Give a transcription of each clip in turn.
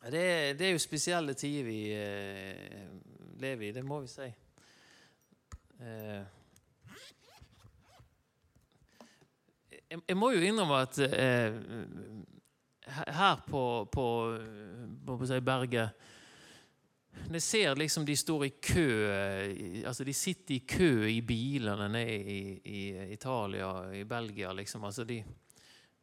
Det det er jo spesielle tider vi eh, lever i, det må vi si. Eh, jeg, jeg må jo innrømme at eh, her på, på, på, si Berget jeg ser liksom de står i kø altså De sitter i kø i bilene nede i, i Italia, i Belgia. liksom, altså de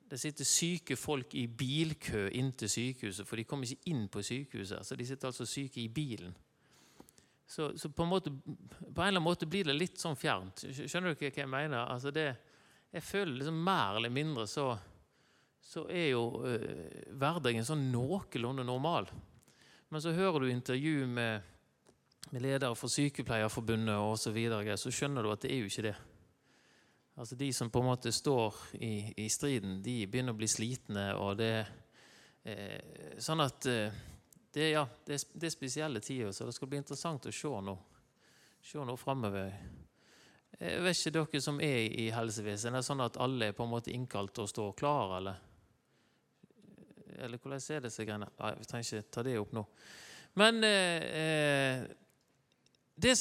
det sitter syke folk i bilkø inn til sykehuset, for de kommer ikke inn på sykehuset. så De sitter altså syke i bilen. Så, så på, en måte, på, en eller annen måte blir det litt sånn fjernt. Skjønner du hva jeg mener? Altså det, jeg føler liksom mer eller mindre så, så er jo øh, hverdagen sånn noenlunde normal. Men så hører du intervju med, med ledere for Sykepleierforbundet osv., så, videre, så skjønner du at det er jo ikke det. Altså De som på en måte står i, i striden, de begynner å bli slitne. og det eh, Sånn at eh, det, ja, det, det, er spesielle tider, så det skal bli interessant å se noe, se framover. Jeg vet ikke dere som er i helsevesenet, er det sånn at alle er på en måte innkalt og står klar, eller? Eller hvordan er det greiene? Nei, vi trenger ikke ta det opp nå. Men eh, eh det,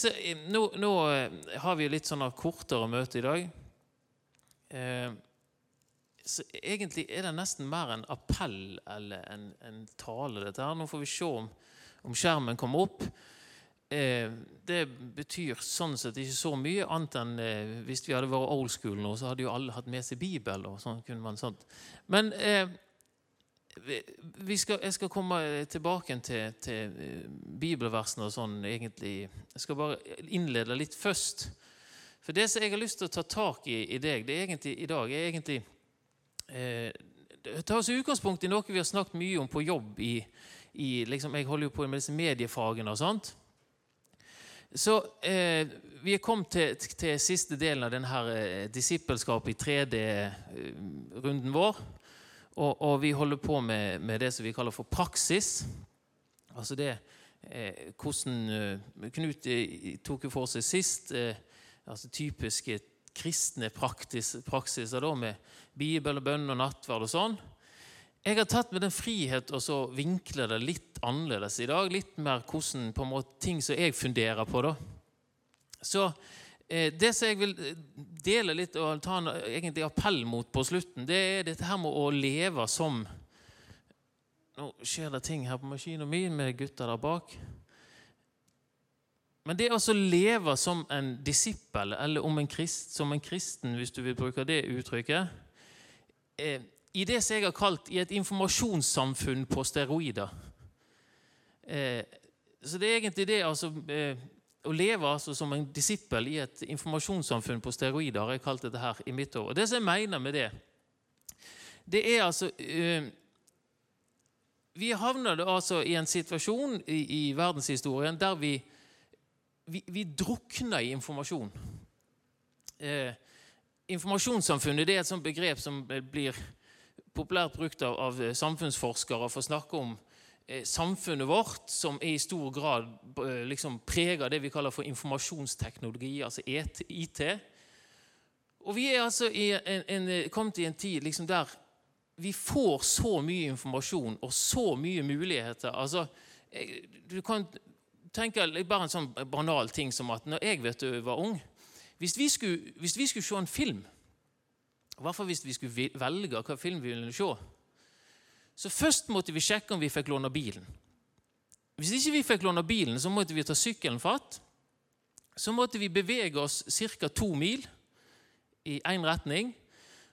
nå, nå, eh, har vi litt sånn kortere møte i dag. Eh, så egentlig er det nesten mer en appell eller en, en tale, dette her. Nå får vi se om, om skjermen kommer opp. Eh, det betyr sånn sett ikke så mye, annet enn eh, hvis vi hadde vært old school nå, så hadde jo alle hatt med seg Bibel. og sånn kunne man sånt. Men eh, skal, jeg skal komme tilbake til, til eh, bibelversene og sånn, egentlig. Jeg skal bare innlede litt først. For det som jeg har lyst til å ta tak i i deg det er egentlig, i dag, er egentlig eh, Ta oss utgangspunkt i noe vi har snakket mye om på jobb. i, i liksom, Jeg holder jo på med disse mediefagene og sånt. Så eh, vi er kommet til, til, siste delen av denne eh, disippelskapet i 3D-runden eh, vår. Og, og, vi holder på med, med, det som vi kaller for praksis. Altså det eh, hvordan eh, Knut tok jo for seg sist eh, altså typiske kristne praktis, praksiser da, med Bibel og bønn og nattverd og sånn. Jeg har tatt med den frihet og så vinkle det litt annerledes i dag. Litt mer hvordan på en måte ting som jeg funderer på. da. Så eh, Det som jeg vil eh, dele litt og ta en egentlig appell mot på slutten, det er dette her med å leve som Nå skjer det ting her på maskinen min med gutta der bak. Men det å leve som en disippel, eller en krist, som en kristen, hvis du vil bruke det uttrykket eh, I det som jeg har kalt i et informasjonssamfunn på steroider. Eh, så det er egentlig det altså, eh, Å leve altså, som en disippel i et informasjonssamfunn på steroider har jeg kalt dette her i mitt år. Og det som jeg mener med det, det er altså eh, Vi havner altså i en situasjon i, i verdenshistorien der vi vi, vi drukner i informasjon. Eh, informasjonssamfunnet er et sånt begrep som blir populært brukt av, av samfunnsforskere for å snakke om eh, samfunnet vårt, som i stor grad eh, liksom preger det vi kaller for informasjonsteknologi, altså IT. Og vi er altså i en, en, kommet i en tid liksom der vi får så mye informasjon og så mye muligheter. Altså, eh, du kan tenker bare en sånn banal ting som at når jeg vet du, var ung hvis vi, skulle, hvis vi skulle se en film, i hvert fall hvis vi skulle velge hva film vi ville se, så først måtte vi sjekke om vi fikk låne bilen. Hvis ikke vi fikk låne bilen, så måtte vi ta sykkelen fatt. Så måtte vi bevege oss ca. to mil i én retning.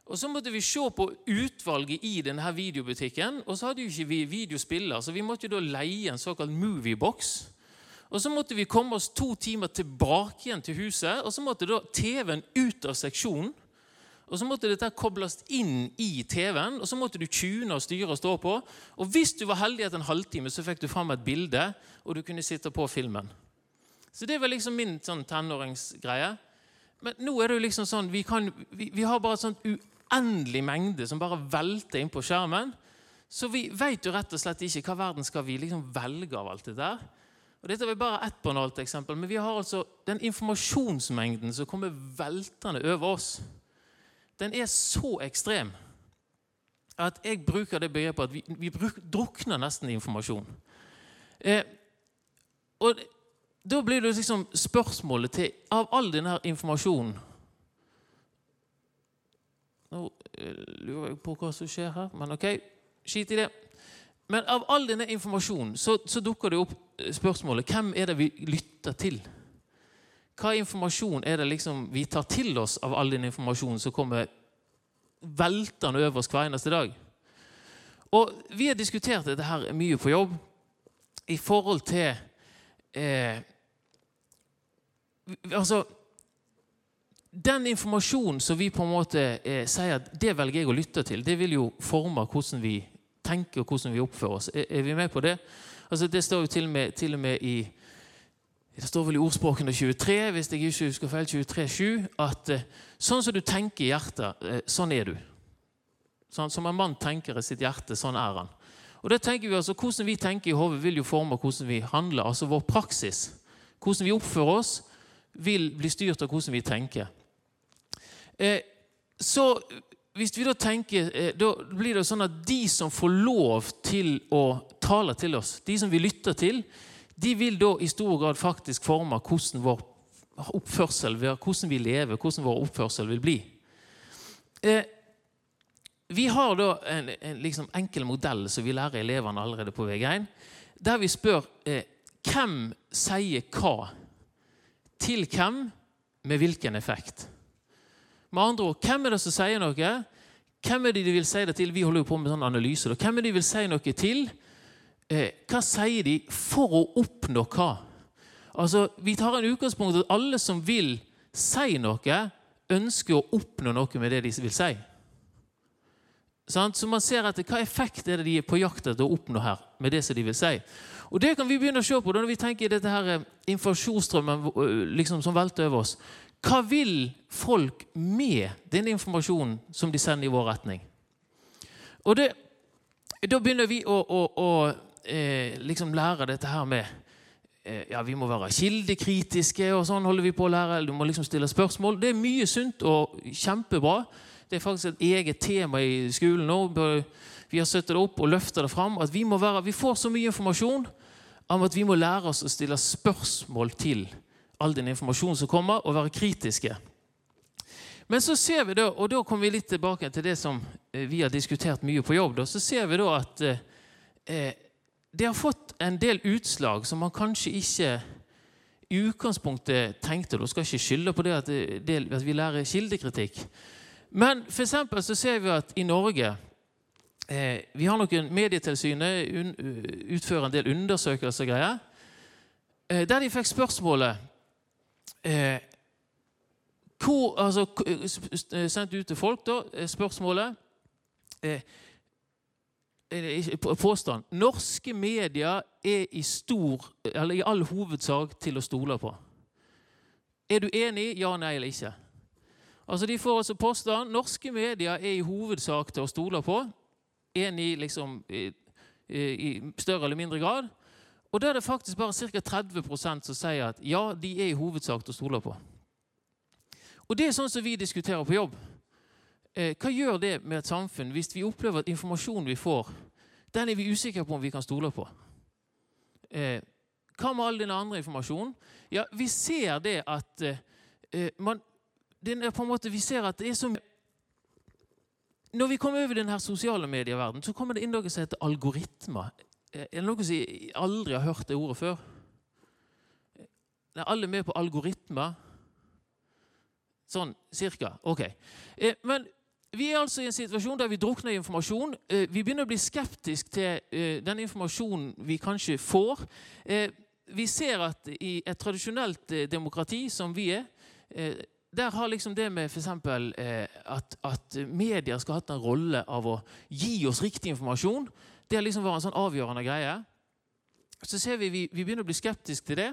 Og Så måtte vi se på utvalget i denne videobutikken. Og så hadde jo ikke vi videospiller, så vi måtte jo da leie en såkalt moviebox. Og Så måtte vi komme oss to timer tilbake igjen til huset. og Så måtte da TV-en ut av seksjonen. Og Så måtte dette kobles inn i TV-en, og så måtte du tune og styre og stå på. Og Hvis du var heldig etter en halvtime, så fikk du fram et bilde, og du kunne sitte på filmen. Så det var liksom min sånn tenåringsgreie. Men nå er det jo liksom sånn, vi, kan, vi, vi har bare en sånn uendelig mengde som bare velter inn på skjermen. Så vi vet jo rett og slett ikke hva verden skal vi liksom velge av alt det der. Og Dette er bare ett banalt eksempel, men vi har altså den informasjonsmengden som kommer veltende over oss. Den er så ekstrem at jeg bruker det begrepet at vi, vi bruk, drukner nesten informasjon. Eh, og da blir det liksom spørsmålet til Av all denne informasjonen Nå eh, lurer jeg på hva som skjer her, men ok, skit i det. Men av all denne informasjonen så, så dukker det opp eh, spørsmålet hvem er det vi lytter til? Hva informasjon er det liksom vi tar til oss av all den informasjonen som kommer veltende over oss hver eneste dag? Og Vi har diskutert dette her mye på jobb i forhold til eh, Altså Den informasjonen som vi på en måte eh, sier at det velger jeg å lytte til, det vil jo forme hvordan vi tenker og hvordan vi oppfører oss. Er, er vi med på det? Altså Det står jo til og med, til og med i det står vel i ordspråkene 23, hvis jeg ikke husker feil, 23, 7, at eh, sånn som du tenker i hjertet, eh, sånn er du. Sånn, som en mann tenker i sitt hjerte, sånn er han. Og det tenker vi altså, Hvordan vi tenker i hodet, vil jo forme hvordan vi handler. Altså vår praksis. Hvordan vi oppfører oss, vil bli styrt av hvordan vi tenker. Eh, så hvis vi da tenker, eh, da blir det sånn at de som får lov til å tale til oss, de som vi lytter til, de vil da i stor grad faktisk forme hvordan vår oppførsel, hvordan vi lever, hvordan vår oppførsel vil bli. Eh, vi har da en, en liksom enkel modell som vi lærer elevene allerede på VG1, der vi spør eh, hvem sier hva til hvem med hvilken effekt. Med andre ord, Hvem er det som sier noe? Hvem er det de vil si det til? Vi holder jo på med sånn analyse. Da. Hvem er det de vil si noe til? eh, hva sier de for å oppnå hva? Altså, Vi tar en utgangspunkt at alle som vil si noe, ønsker å oppnå noe med det de vil si. Så man ser etter Hva effekt er det de er på jakt etter å oppnå her? med det som de vil si. Og Det kan vi begynne å se på når vi tenker i dette her eh, informasjonsstrømmen eh, liksom, som velter over oss. Hva vil folk med den informasjonen som de sender i vår retning? Og det, Da begynner vi å, å, å eh, liksom lære dette her med eh, ja, Vi må være kildekritiske, og sånn holder vi på å lære. Du må liksom stille spørsmål. Det er mye sunt og kjempebra. Det er faktisk et eget tema i skolen nå. Vi har satt det opp og løfta det fram. at vi, må være, vi får så mye informasjon om at vi må lære oss å stille spørsmål til all den informasjonen som kommer, og være kritiske. Men så ser vi da, og da kommer vi litt tilbake til det som eh, vi har diskutert mye på jobb, da, så ser vi da at eh, eh det har fått en del utslag som man kanskje ikke i utgangspunktet tenkte. Du skal ikke skylde på det at, det, at vi lærer kildekritikk. Men for så ser vi at i Norge eh, Vi har noen Medietilsynet un, utfører en del undersøkelser og greier. Eh, der de fikk spørsmålet eh, hvor, altså, Sendt ut til folk da, spørsmålet eh, påstand. Norske medier er i, stor, eller i all hovedsak til å stole på. Er du enig? Ja, nei eller ikke? Altså De får altså påstand. Norske medier er i hovedsak til å stole på. Enig liksom, i, i større eller mindre grad. Og da er det faktisk bare ca. 30 som sier at ja, de er i hovedsak til å stole på. Og Det er sånn som vi diskuterer på jobb. Eh, hva gjør det med et samfunn hvis vi opplever at informasjonen vi får, den er vi usikre på om vi kan stole på? Eh, hva med all den andre informasjonen? Ja, Vi ser det at eh, man, på en måte, vi ser at det er så Når vi kommer over denne sosiale medieverdenen, så kommer det inn noe som heter algoritmer. Er det noen som aldri har hørt det ordet før? Er alle med på algoritmer? Sånn cirka. Ok. Men vi er altså i en situasjon der vi drukner i informasjon. Eh, vi begynner å bli skeptiske til eh, den informasjonen vi kanskje får. Eh, vi ser at i et tradisjonelt demokrati som vi er, der har liksom det med f.eks. At, at medier skal ha hatt en rolle av å gi oss riktig informasjon, det har liksom vært en sånn avgjørende greie. Så ser vi vi, vi begynner å bli skeptiske til det.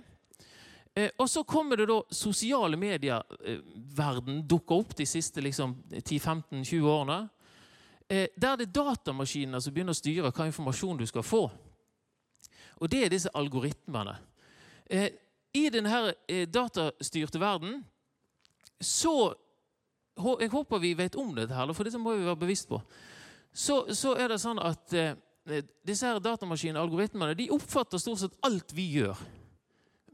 Eh, og så kommer det da sosiale medier-verden dukker opp de siste liksom, 10-15-20 årene. Eh, der det er datamaskiner som begynner å styre hva informasjon du skal få. Og det er disse algoritmene. Eh, I denne eh, datastyrte verden så Jeg håper vi vet om dette, her, for det må vi være bevisst på. så, så er det sånn at eh, disse her datamaskinene, algoritmene, de oppfatter stort sett alt vi gjør.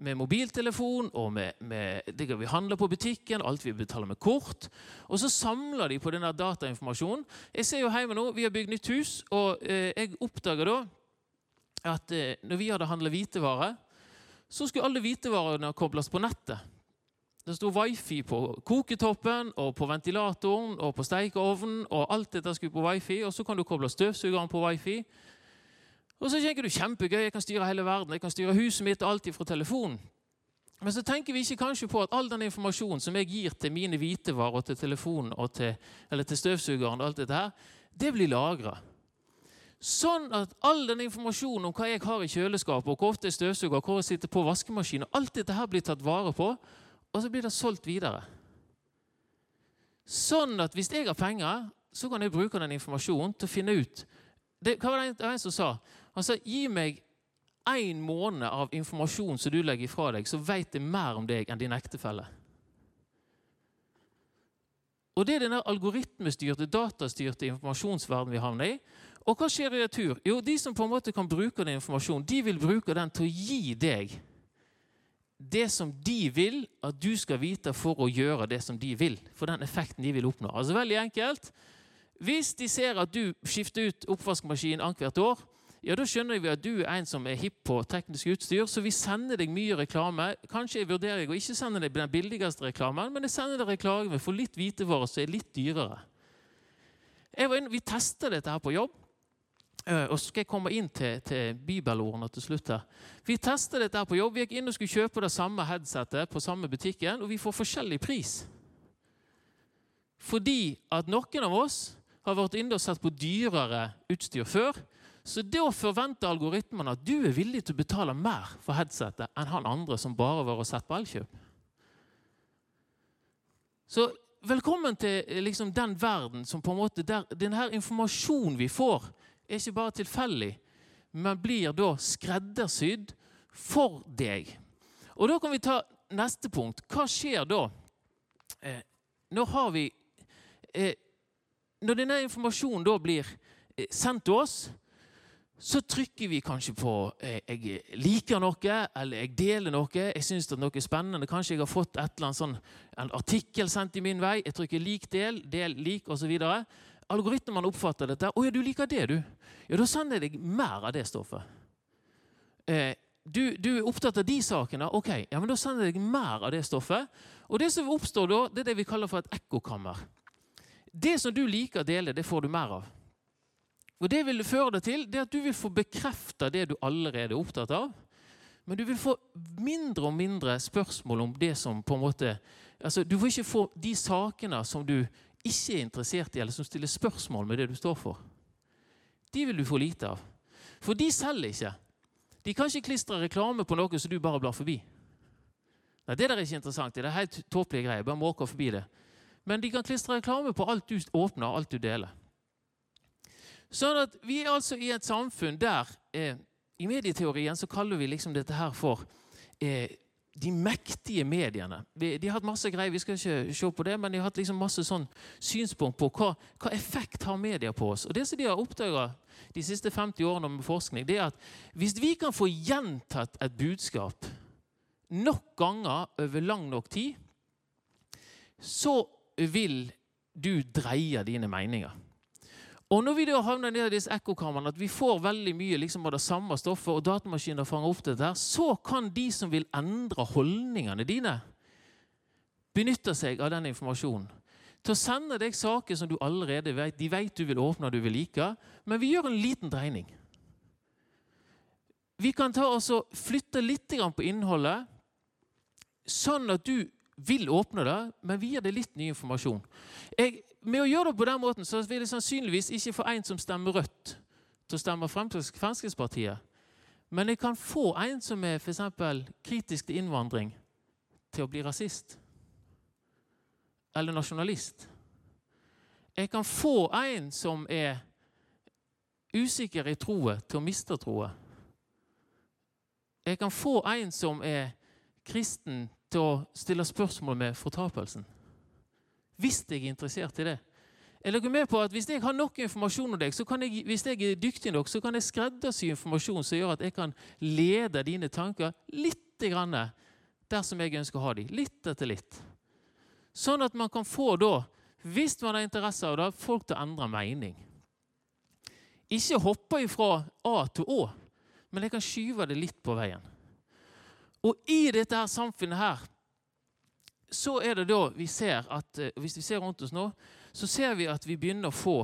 Med mobiltelefon og med, med det vi handler på butikken, alt vi betaler med kort. Og så samler de på denne datainformasjonen. Jeg ser jo hjemme nå, Vi har bygd nytt hus, og eh, jeg oppdager da at eh, når vi hadde handla hvitevarer, så skulle alle hvitevarene kobles på nettet. Det sto wifi på koketoppen, og på ventilatoren og på stekeovnen. og alt dette skulle på wifi, og Så kan du koble støvsugeren på wifi. Og så tenker du kjempegøy, jeg kan styre hele verden, jeg kan styre huset mitt alltid fra telefonen. Men så tenker vi ikke kanskje på at all den informasjonen som jeg gir til mine hvitevarer, og til telefonen og til, eller til støvsugeren, og alt dette her, det blir lagra. Sånn at all den informasjonen om hva jeg har i kjøleskapet, og hvor ofte jeg støvsuger, hvor jeg sitter på vaskemaskinen, alt dette her blir tatt vare på og så blir det solgt videre. Sånn at hvis jeg har penger, så kan jeg bruke den informasjonen til å finne ut det, Hva var det en som sa? Han sa gi meg én måned av informasjon som du legger fra deg, så vet jeg mer om deg enn din ektefelle. Og Det er denne algoritmestyrte, datastyrte informasjonsverdenen vi havner i. Og hva skjer i retur? Jo, De som på en måte kan bruke den informasjonen, de vil bruke den til å gi deg det som de vil at du skal vite for å gjøre det som de vil. For den effekten de vil oppnå. Altså Veldig enkelt. Hvis de ser at du skifter ut oppvaskmaskinen annethvert år, ja, da skjønner vi at du er en som er hipp på teknisk utstyr, så vi sender deg mye reklame. Kanskje jeg vurderer å ikke sende deg den billigste reklamen, men jeg sender deg reklame for litt hvitevarer som er litt dyrere. Inne, vi tester dette her på jobb. Eh, og så skal jeg komme inn til, til bibelordene til slutt. her. Vi testet dette her på jobb. Vi gikk inn og skulle kjøpe det samme headsetet på samme butikken, og vi får forskjellig pris. Fordi at noen av oss har vært inne og sett på dyrere utstyr før. Så da forventer algoritmen at du er villig til å betale mer for headsetet enn han andre som bare var og sett på Elkjøp. Så velkommen til liksom, den verden som på en måte der, denne informasjonen vi får, er ikke bare tilfeldig, men blir da skreddersydd for deg. Og Da kan vi ta neste punkt. Hva skjer da? Eh, når, vi eh, Når denne informasjonen da blir eh, sendt til oss, så trykker vi kanskje på eh, 'jeg liker noe', eller 'jeg deler noe', 'jeg syns noe er spennende'. Kanskje jeg har fått et eller annet sånn, en artikkel sendt i min vei. Jeg trykker 'lik del', 'del lik' osv algoritmene oppfatter dette. 'Å ja, du liker det, du.' Ja, Da sender jeg deg mer av det stoffet. Eh, du, du, er opptatt av de sakene. Ok, ja, men da sender jeg deg mer av det stoffet. Og det som oppstår da, det er det vi kaller for et ekkokammer. Det som du liker å dele, det får du mer av. Og Det vil føre deg til det at du vil få bekrefta det du allerede er opptatt av. Men du vil få mindre og mindre spørsmål om det som på en måte altså Du får ikke få de sakene som du ikke er interessert i, eller som stiller spørsmål med det du står for, de vil du få lite av. For de selger ikke. De kan ikke klistre reklame på noe som du bare blar forbi. Nei, Det der er ikke interessant. Det er helt tåpelige greier. Bare måker forbi det. Men de kan klistre reklame på alt du åpner, alt du deler. Sånn at Vi er altså i et samfunn der eh, I medieteorien så kaller vi liksom dette her for eh, de mektige mediene. De har hatt masse greier, vi skal ikke se på det, men de har hatt liksom masse sånn synspunkt på hva, hva, effekt har media på oss. Og Det som de har oppdaga de siste 50 årene med forskning, det er at hvis vi kan få gjentatt et budskap nok ganger over lang nok tid, så vil du dreie dine meninger. Og når vi da havner ned i disse ekkokamrene, at vi får veldig mye liksom, av det samme stoffet, og datamaskiner fanger opp dette, her, så kan de som vil endre holdningene dine, benytte seg av den informasjonen. Til å sende deg saker som du allerede vet, de vet du vil åpne og du vil like, men vi gjør en liten dreining. Vi kan ta og flytte litt på innholdet, sånn at du vil åpne det, men vi gir deg litt ny informasjon. Jeg med å gjøre det på den måten så vil jeg sannsynligvis ikke få en som stemmer rødt, til å stemme Fremskrittspartiet. Men jeg kan få en som er for kritisk til innvandring, til å bli rasist. Eller nasjonalist. Jeg kan få en som er usikker i troen, til å miste troen. Jeg kan få en som er kristen, til å stille spørsmål med fortapelsen. Hvis jeg er interessert i det. Jeg dere med på at Hvis jeg har nok informasjon om deg, så kan jeg, hvis jeg er dyktig nok, så kan jeg skreddersy informasjon som gjør at jeg kan lede dine tanker litt grann dersom jeg ønsker å ha dem. Litt etter litt. Sånn at man kan få da, hvis man har interesse av det, folk til å endre mening. Ikke hoppe fra A til Å, men jeg kan skyve det litt på veien. Og i dette her samfunnet her, så er det da vi ser at eh, Hvis vi ser rundt oss nå, så ser vi at vi begynner å få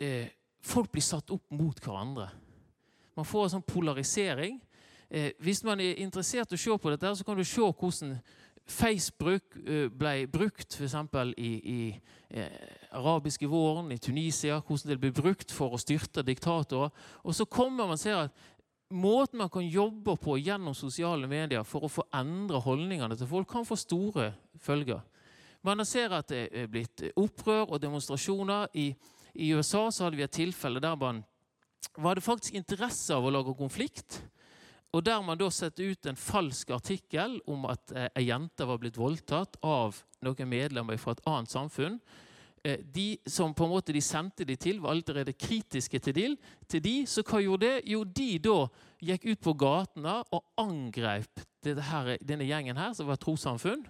eh, Folk blir satt opp mot hverandre. Man får en sånn polarisering. Eh, hvis man er interessert i å se på dette, så kan du se hvordan Facebook eh, ble brukt f.eks. i, i eh, arabiske våren, i Tunisia. Hvordan det ble brukt for å styrte diktatorer. Og så kommer man og ser at måten man kan jobbe på gjennom sosiale medier for å få endre holdningene til folk, kan få store følger. Man ser at det er blitt opprør og demonstrasjoner. I, i USA så hadde vi et tilfelle der man hadde faktisk interesse av å lage konflikt. Og der man da setter ut en falsk artikkel om at eh, ei jente var blitt voldtatt av noen medlemmer fra et annet samfunn. Eh, de som på en måte de sendte de til, var allerede kritiske til de. Til de så hva gjorde det? Jo, de da gikk ut på gatene og angrep her, denne gjengen her, som var et trossamfunn,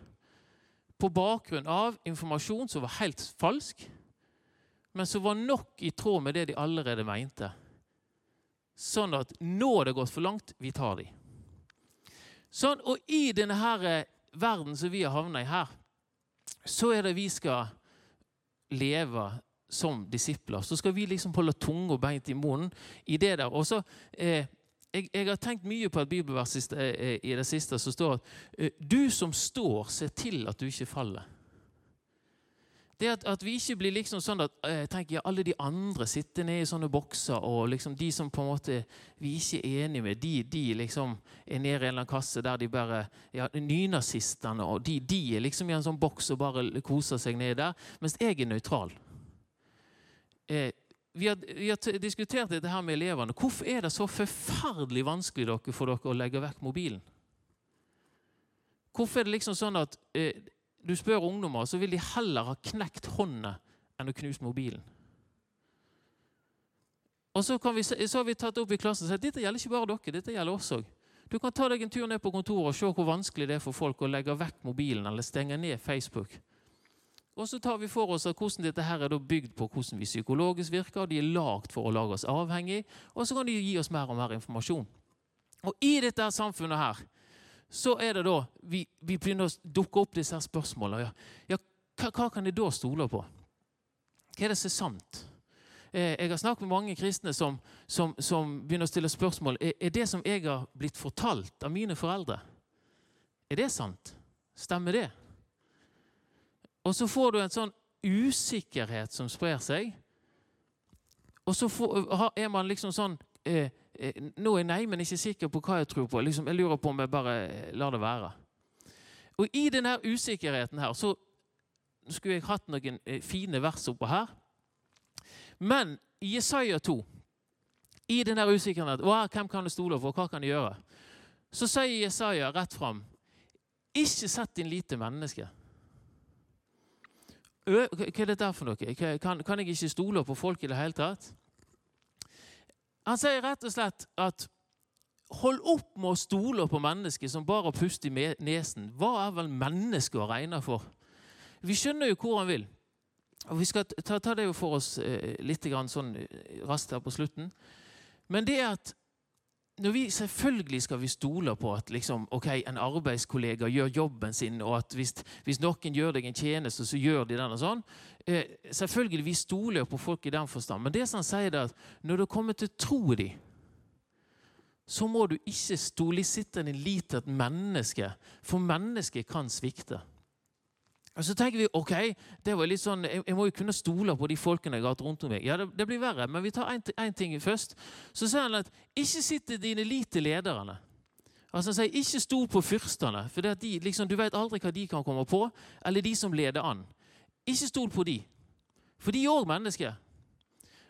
på bakgrunn av informasjon som var helt falsk, men som var nok i tråd med det de allerede mente. Sånn at nå har det gått for langt, vi tar de. Sånn, og i denne her eh, verden som vi har havna i her, så er det vi skal leve som disipler. Så skal vi liksom holde tunga beint i munnen i det der. Og så, eh, jeg, jeg, har tenkt mye på et bibelvers i, eh, det siste som står at eh, du som står, se til at du ikke faller. Det at, at, vi ikke blir liksom sånn at jeg tenker ja, alle de andre sitter nede i sånne bokser, og liksom de som på en måte vi ikke er enige med, de, de liksom er nede i en eller annen kasse der de bare ja, Nynazistene og de, de er liksom i en sånn boks og bare koser seg nede der, mens jeg er nøytral. Eh, vi har, vi har, diskutert dette her med elevene. Hvorfor er det så forferdelig vanskelig dere, for dere å legge vekk mobilen? Hvorfor er det liksom sånn at eh, du spør ungdommer, så vil de heller ha knekt hånda enn å knuse mobilen. Og så, vi, så, har vi tatt opp i klassen og sagt dette gjelder ikke bare dere, dette gjelder oss òg. Du kan ta deg en tur ned på kontoret og se hvor vanskelig det er for folk å legge vekk mobilen eller stenge ned Facebook. Og så tar vi for oss at hvordan dette her er bygd på hvordan vi psykologisk virker. og De er lagd for å lage oss avhengig, og så kan de gi oss mer og mer informasjon. Og I dette samfunnet her så er det da vi, vi begynner å dukke opp disse her spørsmålene. Ja, ja hva, hva, kan jeg da stole på? Hva er det som er sant? Eh, jeg har snakket med mange kristne som, som, som begynner å stille spørsmål. Er, er det som jeg har blitt fortalt av mine foreldre, er det sant? Stemmer det? Og så får du en sånn usikkerhet som sprer seg. Og så får, er man liksom sånn Eh, nå er jeg nei, men ikke sikker på hva jeg tror på. Liksom, jeg lurer på om jeg bare eh, lar det være. Og I denne usikkerheten her så skulle jeg hatt noen eh, fine vers oppå her. Men i Jesaja 2, i denne usikkerheten Hvem kan du stole på? Hva kan du gjøre? Så sier Jesaja rett fram Ikke sett din lite menneske. Hva er dette for noe? Kan, kan jeg ikke stole på folk i det hele tatt? Han sier rett og slett at hold opp med å stole på mennesker som bare puster i nesen. Hva er vel mennesket å regne for? Vi skjønner jo hvor han vil. Og Vi skal ta, ta det for oss eh, litt sånn eh, raskt her på slutten. Men det at når vi Selvfølgelig skal vi stole på at liksom, okay, en arbeidskollega gjør jobben sin, og at hvis, hvis, noen gjør deg en tjeneste, så gjør de den. og sånn. Eh, selvfølgelig, Vi stoler på folk i den forstand, men det som han sier er at når du kommer til tro dem, så må du ikke stole en lit til et menneske, for mennesket kan svikte. Og Så tenker vi ok, det var litt sånn, jeg, jeg må jo kunne stole på de folkene jeg har hatt rundt om meg. Ja, det, det, blir verre, men vi tar én ting først. Så sier han at ikke sitt til dine lite lederne. Altså Han sier ikke stol på fyrstene, for de, liksom, du vet aldri hva de kan komme på. Eller de som leder an. Ikke stol på de, for de er òg mennesker.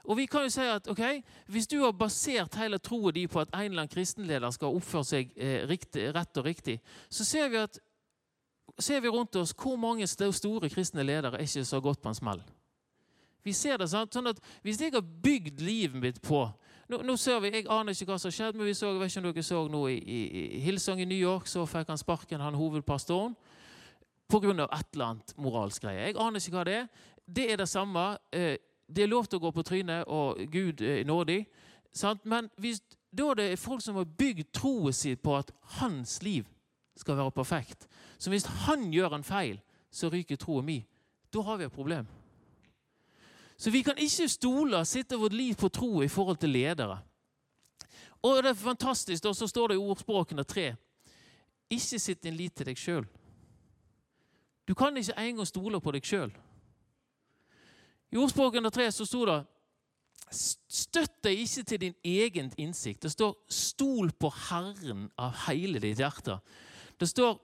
Og vi kan jo si at ok, Hvis du har basert hele troen din på at en eller annen kristenleder skal oppføre seg eh, riktig, rett og riktig, så ser vi at ser vi rundt oss hvor mange store kristne ledere er ikke så godt på en smell. Vi ser det sant? sånn at Hvis jeg har bygd livet mitt på nå, nå, ser vi, Jeg aner ikke hva som har skjedd, men vi så, jeg vet ikke om dere så nå i, i, Hillsong i New York, så fikk han sparken, han hovedpastoren, pga. et eller annet moralsk greie. Jeg aner ikke hva det er. Det er det samme. Eh, det er lov til å gå på trynet, og Gud er nådig. Sant? Men hvis, da er det folk som har bygd troen sin på at hans liv skal være perfekt. Så hvis han gjør en feil, så ryker troen min. Da har vi et problem. Så vi kan ikke stole sitte vårt liv på tro i forhold til ledere. Og det er fantastisk, og så står det i ordspråkene tre Ikke sitt din lit til deg sjøl. Du kan ikke engang stole på deg sjøl. I ordspråkene tre så sto det Støtt deg ikke til din egen innsikt. Det står 'stol på Herren av hele ditt hjerte'. Det står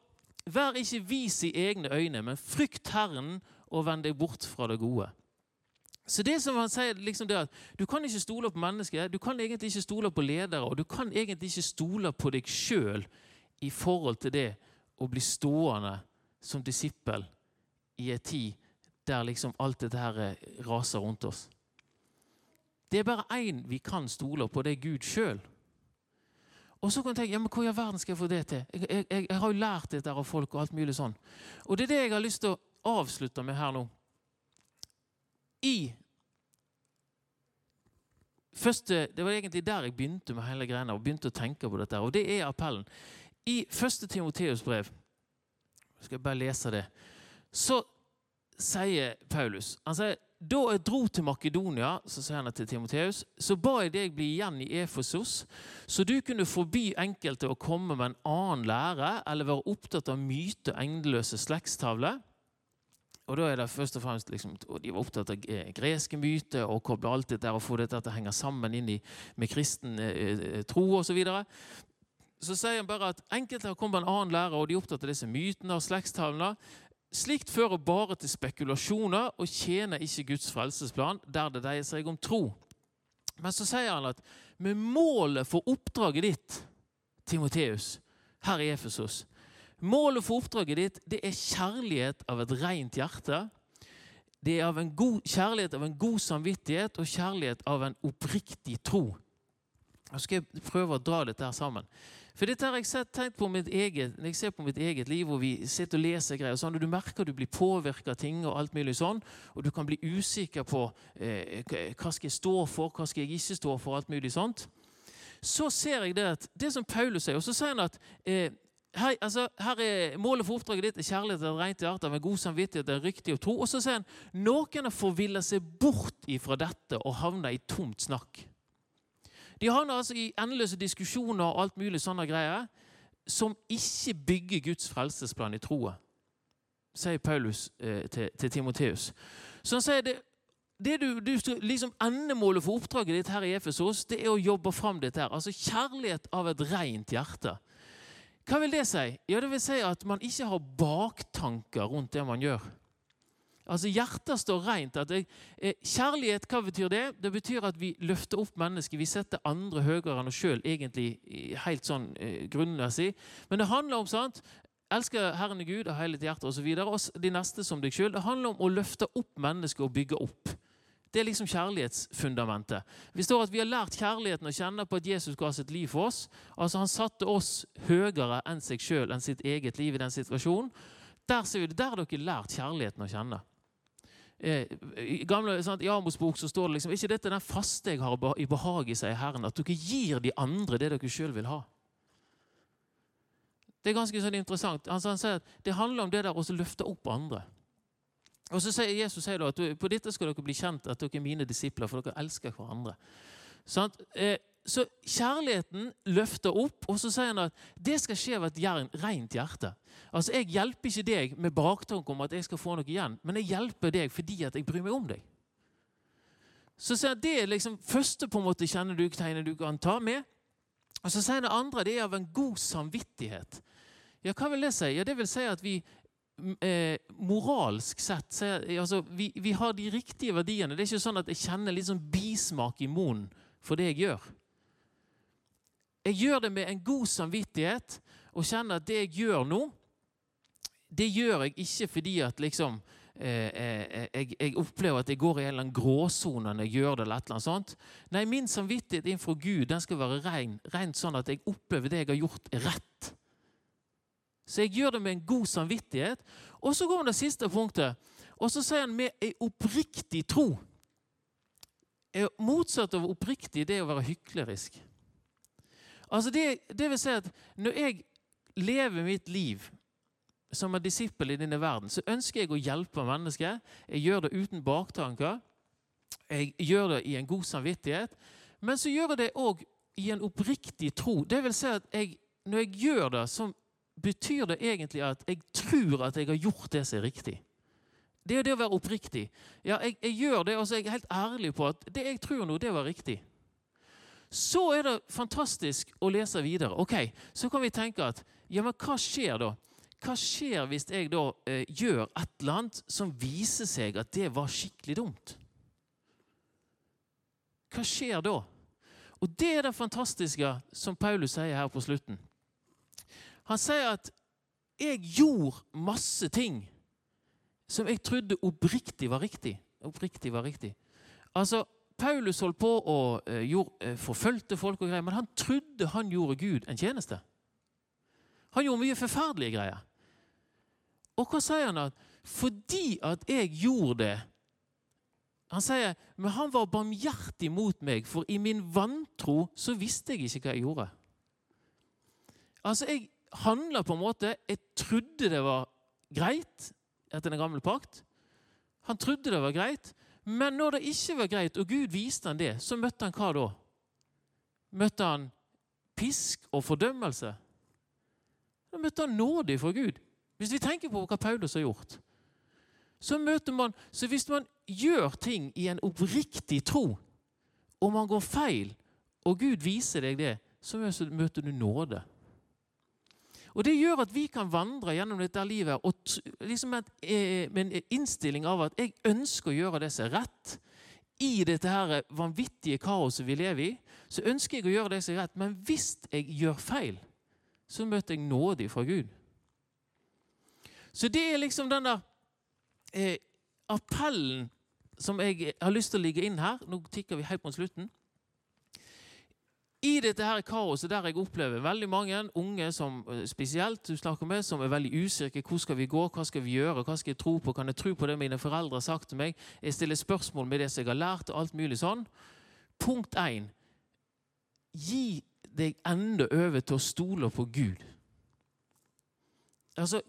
'vær ikke vis i egne øyne, men frykt Herren og vend deg bort fra det gode'. Så det som han sier, liksom det at Du kan ikke stole på mennesker, du kan egentlig ikke stole på ledere, og du kan egentlig ikke stole på deg sjøl i forhold til det å bli stående som disippel i en tid der liksom alt dette her eh, raser rundt oss. Det er bare én vi kan stole på, det er Gud sjøl. Og så kan du tenke ja, men hvor i verden skal jeg få det til? Jeg, jeg, jeg, jeg har jo lært dette av folk og alt mulig sånn. Og det er det jeg har lyst til å avslutte med her nå i første, Det var egentlig der jeg begynte med hele greiene, og begynte å tenke på dette. Og det er appellen. I første Timoteus brev skal jeg bare lese det. Så sier Paulus han sier, Da jeg dro til Makedonia, så sier han til Timoteus, så ba jeg deg bli igjen i Efesos, så du kunne forby enkelte å komme med en annen lære eller være opptatt av myte og endeløse slektstavler og da er det først og fremst liksom, De var opptatt av greske myter og koble alt dette og få dette til å henge sammen inn i, med kristen eh, eh tro osv. Så, videre. så sier han bare at enkelte har kommet med en annen lærer, og de er opptatt av disse mytene og slektstavlene. Slikt fører bare til spekulasjoner og tjener ikke Guds frelsesplan der det dreier seg om tro. Men så sier han at med målet for oppdraget ditt, Timoteus, her i Efesos, Målet for oppdraget ditt det er kjærlighet av et rent hjerte. Det er av god, kjærlighet av en god samvittighet og kjærlighet av en oppriktig tro. Nå skal jeg prøve å dra dette her sammen. For dette har jeg tenkt på mitt eget, Når jeg ser på mitt eget liv, hvor vi sitter og leser greier, sånn, og du merker du blir påvirka av ting, og alt mulig sånn, og du kan bli usikker på eh, hva skal jeg stå for, hva skal jeg ikke stå for, alt mulig sånt, så ser jeg det at det som Paulus sier, og så sier han at eh, her, altså, her er Målet for oppdraget ditt er kjærlighet til et rent hjerte med god samvittighet er riktig å tro. Og så sier han noen har forvillet seg bort ifra dette og havna i tomt snakk. De havner altså i endeløse diskusjoner og alt mulig sånne greier som ikke bygger Guds frelsesplan i troa, sier Paulus eh, til, til Timoteus. Så han sier det, det du, du, liksom Endemålet for oppdraget ditt her i Efesos det er å jobbe fram dette. her, altså Kjærlighet av et rent hjerte. Hva vil det si? Ja, Det vil si at man ikke har baktanker rundt det man gjør. Altså Hjertet står rent. Jeg, eh, kjærlighet, hva betyr det? Det betyr at vi løfter opp mennesket. Vi setter andre høyere enn oss sjøl, egentlig helt sånn eh, grunnmessig. Men det handler om sant? Elsker Herren Gud av hele hjertet osv. Og, og de neste som deg sjøl. Det handler om å løfte opp mennesket og bygge opp. Det er liksom kjærlighetsfundamentet. Vi står at vi har lært kjærligheten å kjenne på at Jesus ga sitt liv for oss. Altså Han satte oss høyere enn seg sjøl, enn sitt eget liv i den situasjonen. Der ser vi det, der har dere lært kjærligheten å kjenne. Eh, I gamle, sant, i Amos bok så står det liksom ikke dette den faste jeg har i behag i seg Herren, at dere gir de andre det dere sjøl vil ha. Det er ganske sånn interessant. Han, han sier at Det handler om det der å løfte opp andre. Og så sier Jesus sier at på dette skal dere bli kjent at dere er mine disipler, for dere elsker hverandre. Sånn? Så kjærligheten løfter opp, og så sier han at det skal skje av et rent hjerte. Altså, Jeg hjelper ikke deg med baktanke om at jeg skal få noe igjen, men jeg hjelper deg fordi at jeg bryr meg om deg. Så sier han, Det er liksom første på en måte kjenner du kan ta med. Og så sier han det andre det er av en god samvittighet. Ja, Hva vil det si? Ja, Det vil si at vi eh, moralsk sett så, altså, vi, vi, har de riktige verdiene. Det er ikke sånn at jeg kjenner litt sånn bismak i munnen for det jeg gjør. Jeg gjør det med en god samvittighet og kjenner at det jeg gjør nå, det gjør jeg ikke fordi at liksom eh, eh, jeg, jeg, opplever at jeg går i en eller annen gråsone når jeg gjør det. eller et eller annet sånt. Nei, min samvittighet innenfor Gud den skal være ren, rent sånn at jeg opplever det jeg har gjort, rett. Så jeg gjør det med en god samvittighet. Og så går han det siste punktet, og så sier han med ei oppriktig tro. Motsatt av oppriktig det er å være hyklerisk. Altså det, det vil si at når jeg lever mitt liv som en disippel i denne verden, så ønsker jeg å hjelpe mennesker. Jeg gjør det uten baktanker. Jeg gjør det i en god samvittighet. Men så gjør jeg det òg i en oppriktig tro. Det vil si at jeg, når jeg gjør det, så betyr det egentlig at jeg tror at jeg har gjort det som er riktig. Det er det å være oppriktig. Ja, jeg, jeg gjør det, og så er jeg helt ærlig på at det jeg tror nå, det var riktig. Så er det fantastisk å lese videre. Ok, Så kan vi tenke at ja, men hva skjer da? Hva skjer hvis jeg da eh, gjør et eller annet som viser seg at det var skikkelig dumt? Hva skjer da? Og Det er det fantastiske som Paulus sier her på slutten. Han sier at 'jeg gjorde masse ting' som jeg trodde oppriktig var riktig. Oppriktig var riktig. Altså, Paulus holdt på og uh, gjorde, uh, forfølgte folk, og greier, men han trodde han gjorde Gud en tjeneste. Han gjorde mye forferdelige greier. Og hva sier han? at Fordi at jeg gjorde det Han sier men han var barmhjertig mot meg, for i min vantro så visste jeg ikke hva jeg gjorde. Altså, Jeg handla på en måte Jeg trodde det var greit etter den gamle pakt. Han trodde det var greit, men når det ikke var greit, og Gud viste han det, så møtte han hva da? Møtte han pisk og fordømmelse? Da møtte han nåde fra Gud. Hvis vi tenker på hva Paulus har gjort, så møter man Så hvis man gjør ting i en oppriktig tro, og man går feil, og Gud viser deg det, så møter du nåde. Og Det gjør at vi kan vandre gjennom dette livet liksom med, eh, med en innstilling av at jeg ønsker å gjøre det som er rett. I dette her vanvittige kaoset vi lever i, så ønsker jeg å gjøre det som er rett. Men hvis jeg gjør feil, så møter jeg nåde fra Gud. Så det er liksom den der eh, appellen som jeg har lyst til å ligge inn her. Nå tikker vi helt mot slutten. I dette her kaoset der jeg opplever veldig mange unge som eh, spesielt du snakker med, som er veldig usikre. Hvor skal vi gå? Hva skal vi gjøre? Hva skal jeg tro på? Kan jeg tro på det mine foreldre har sagt til meg? Jeg stiller spørsmål med det som jeg har lært, og alt mulig sånn. Punkt én Gi deg enda over til å stole på Gud. Altså,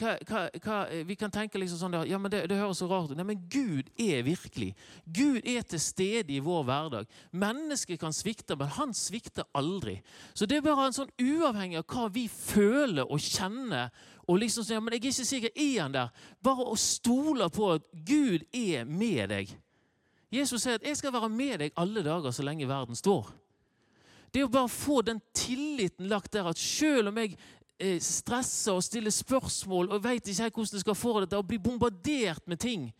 hva, hva, hva, vi kan tenke liksom sånn ja, men det, det, høres så rart ut. Nei, men Gud er virkelig. Gud er til stede i vår hverdag. Mennesket kan svikte, men han svikter aldri. Så det er bare en sånn uavhengig av hva vi føler og kjenner. og liksom sånn, ja, men jeg er ikke sikker, er han der? Bare å stole på at Gud er med deg. Jesus sier at 'jeg skal være med deg alle dager så lenge verden står'. Det å bare få den tilliten lagt der at selv om jeg Eh, stresser og stiller spørsmål og veit ikke helt hvordan jeg skal få dette, og blir bombardert med ting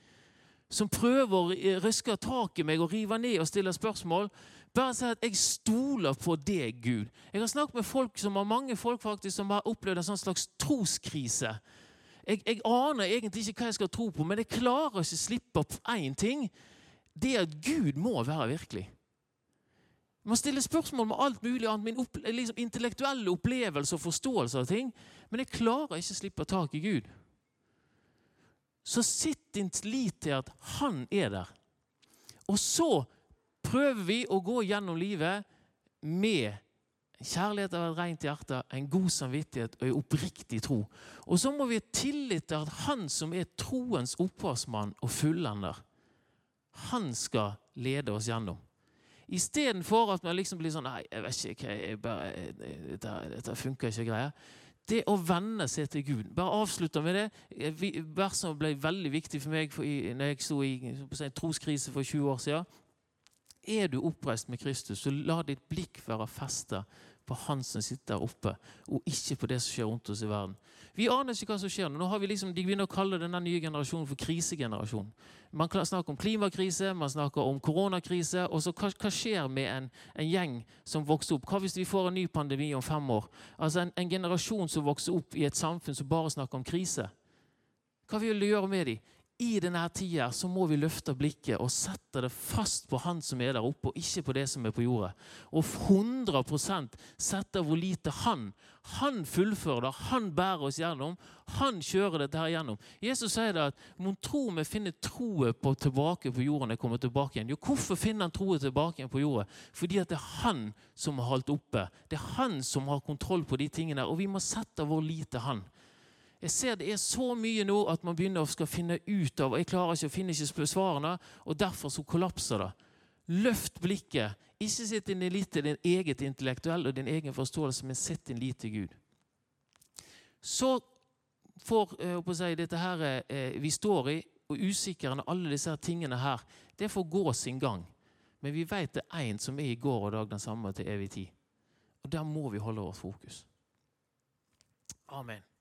som prøver å røske tak i meg og rive ned og stille spørsmål. Bare si at jeg stoler på deg, Gud. Jeg har snakket med folk som har mange folk faktisk som har opplevd en sånn slags troskrise. Jeg, jeg, aner egentlig ikke hva jeg skal tro på, men jeg klarer ikke å slippe opp én ting. Det at Gud må være virkelig. Man stiller spørsmål med alt mulig annet, min opp, liksom intellektuelle opplevelse og forståelse av ting. Men jeg klarer ikke å slippe tak i Gud. Så sitt din lit til at Han er der. Og så prøver vi å gå gjennom livet med kjærlighet av et rent hjerte, en god samvittighet og en oppriktig tro. Og så må vi ha tillit til at Han som er troens opphavsmann og fullender, han skal lede oss gjennom. Istedenfor at man liksom blir sånn Nei, jeg vet ikke jeg bare, dette, dette funker ikke, greier. Det å venne seg til Gud. Bare avslutte med det. Verset ble veldig viktig for meg for i, når jeg sto i en troskrise for 20 år siden. Er du oppreist med Kristus, så la ditt blikk være festa på Han som sitter der oppe, og ikke på det som skjer rundt oss i verden. Vi aner ikke hva som skjer. Nå har vi liksom, De begynner å kalle denne nye generasjonen for krisegenerasjon. Man snakker om klimakrise, man snakker om koronakrise. og så Hva, hva skjer med en, en, gjeng som vokser opp? Hva hvis vi får en ny pandemi om fem år? Altså En, en generasjon som vokser opp i et samfunn som bare snakker om krise. Hva vil du gjøre med dem? I denne tida så må vi løfte blikket og sette det fast på Han som er der oppe, og ikke på det som er på jorda. Og 100% sette hvor lite Han Han fullfører det, han bærer oss gjennom. Han kjører dette her gjennom. Jesus sier det at mon tro vi finner troen på tilbake på jorda når jeg kommer tilbake igjen. Jo, hvorfor finner han troen tilbake igjen på jorda? Fordi at det er han som har holdt oppe. Det er han som har kontroll på de tingene, og vi må sette vår lit til han. Jeg ser det er så mye nå at man begynner å skal finne ut av og Jeg klarer ikke å finne ikke svarene, og derfor så kollapser det. Løft blikket. Ikke sitt din lit til din eget intellektuelle og din egen forståelse, men sett din lit til Gud. Så får jeg si, dette her eh, vi står i, og usikkerheten alle disse tingene her, det får gå sin gang. Men vi vet det er én som er i går og dag den samme til evig tid. Og der må vi holde vårt fokus. Amen.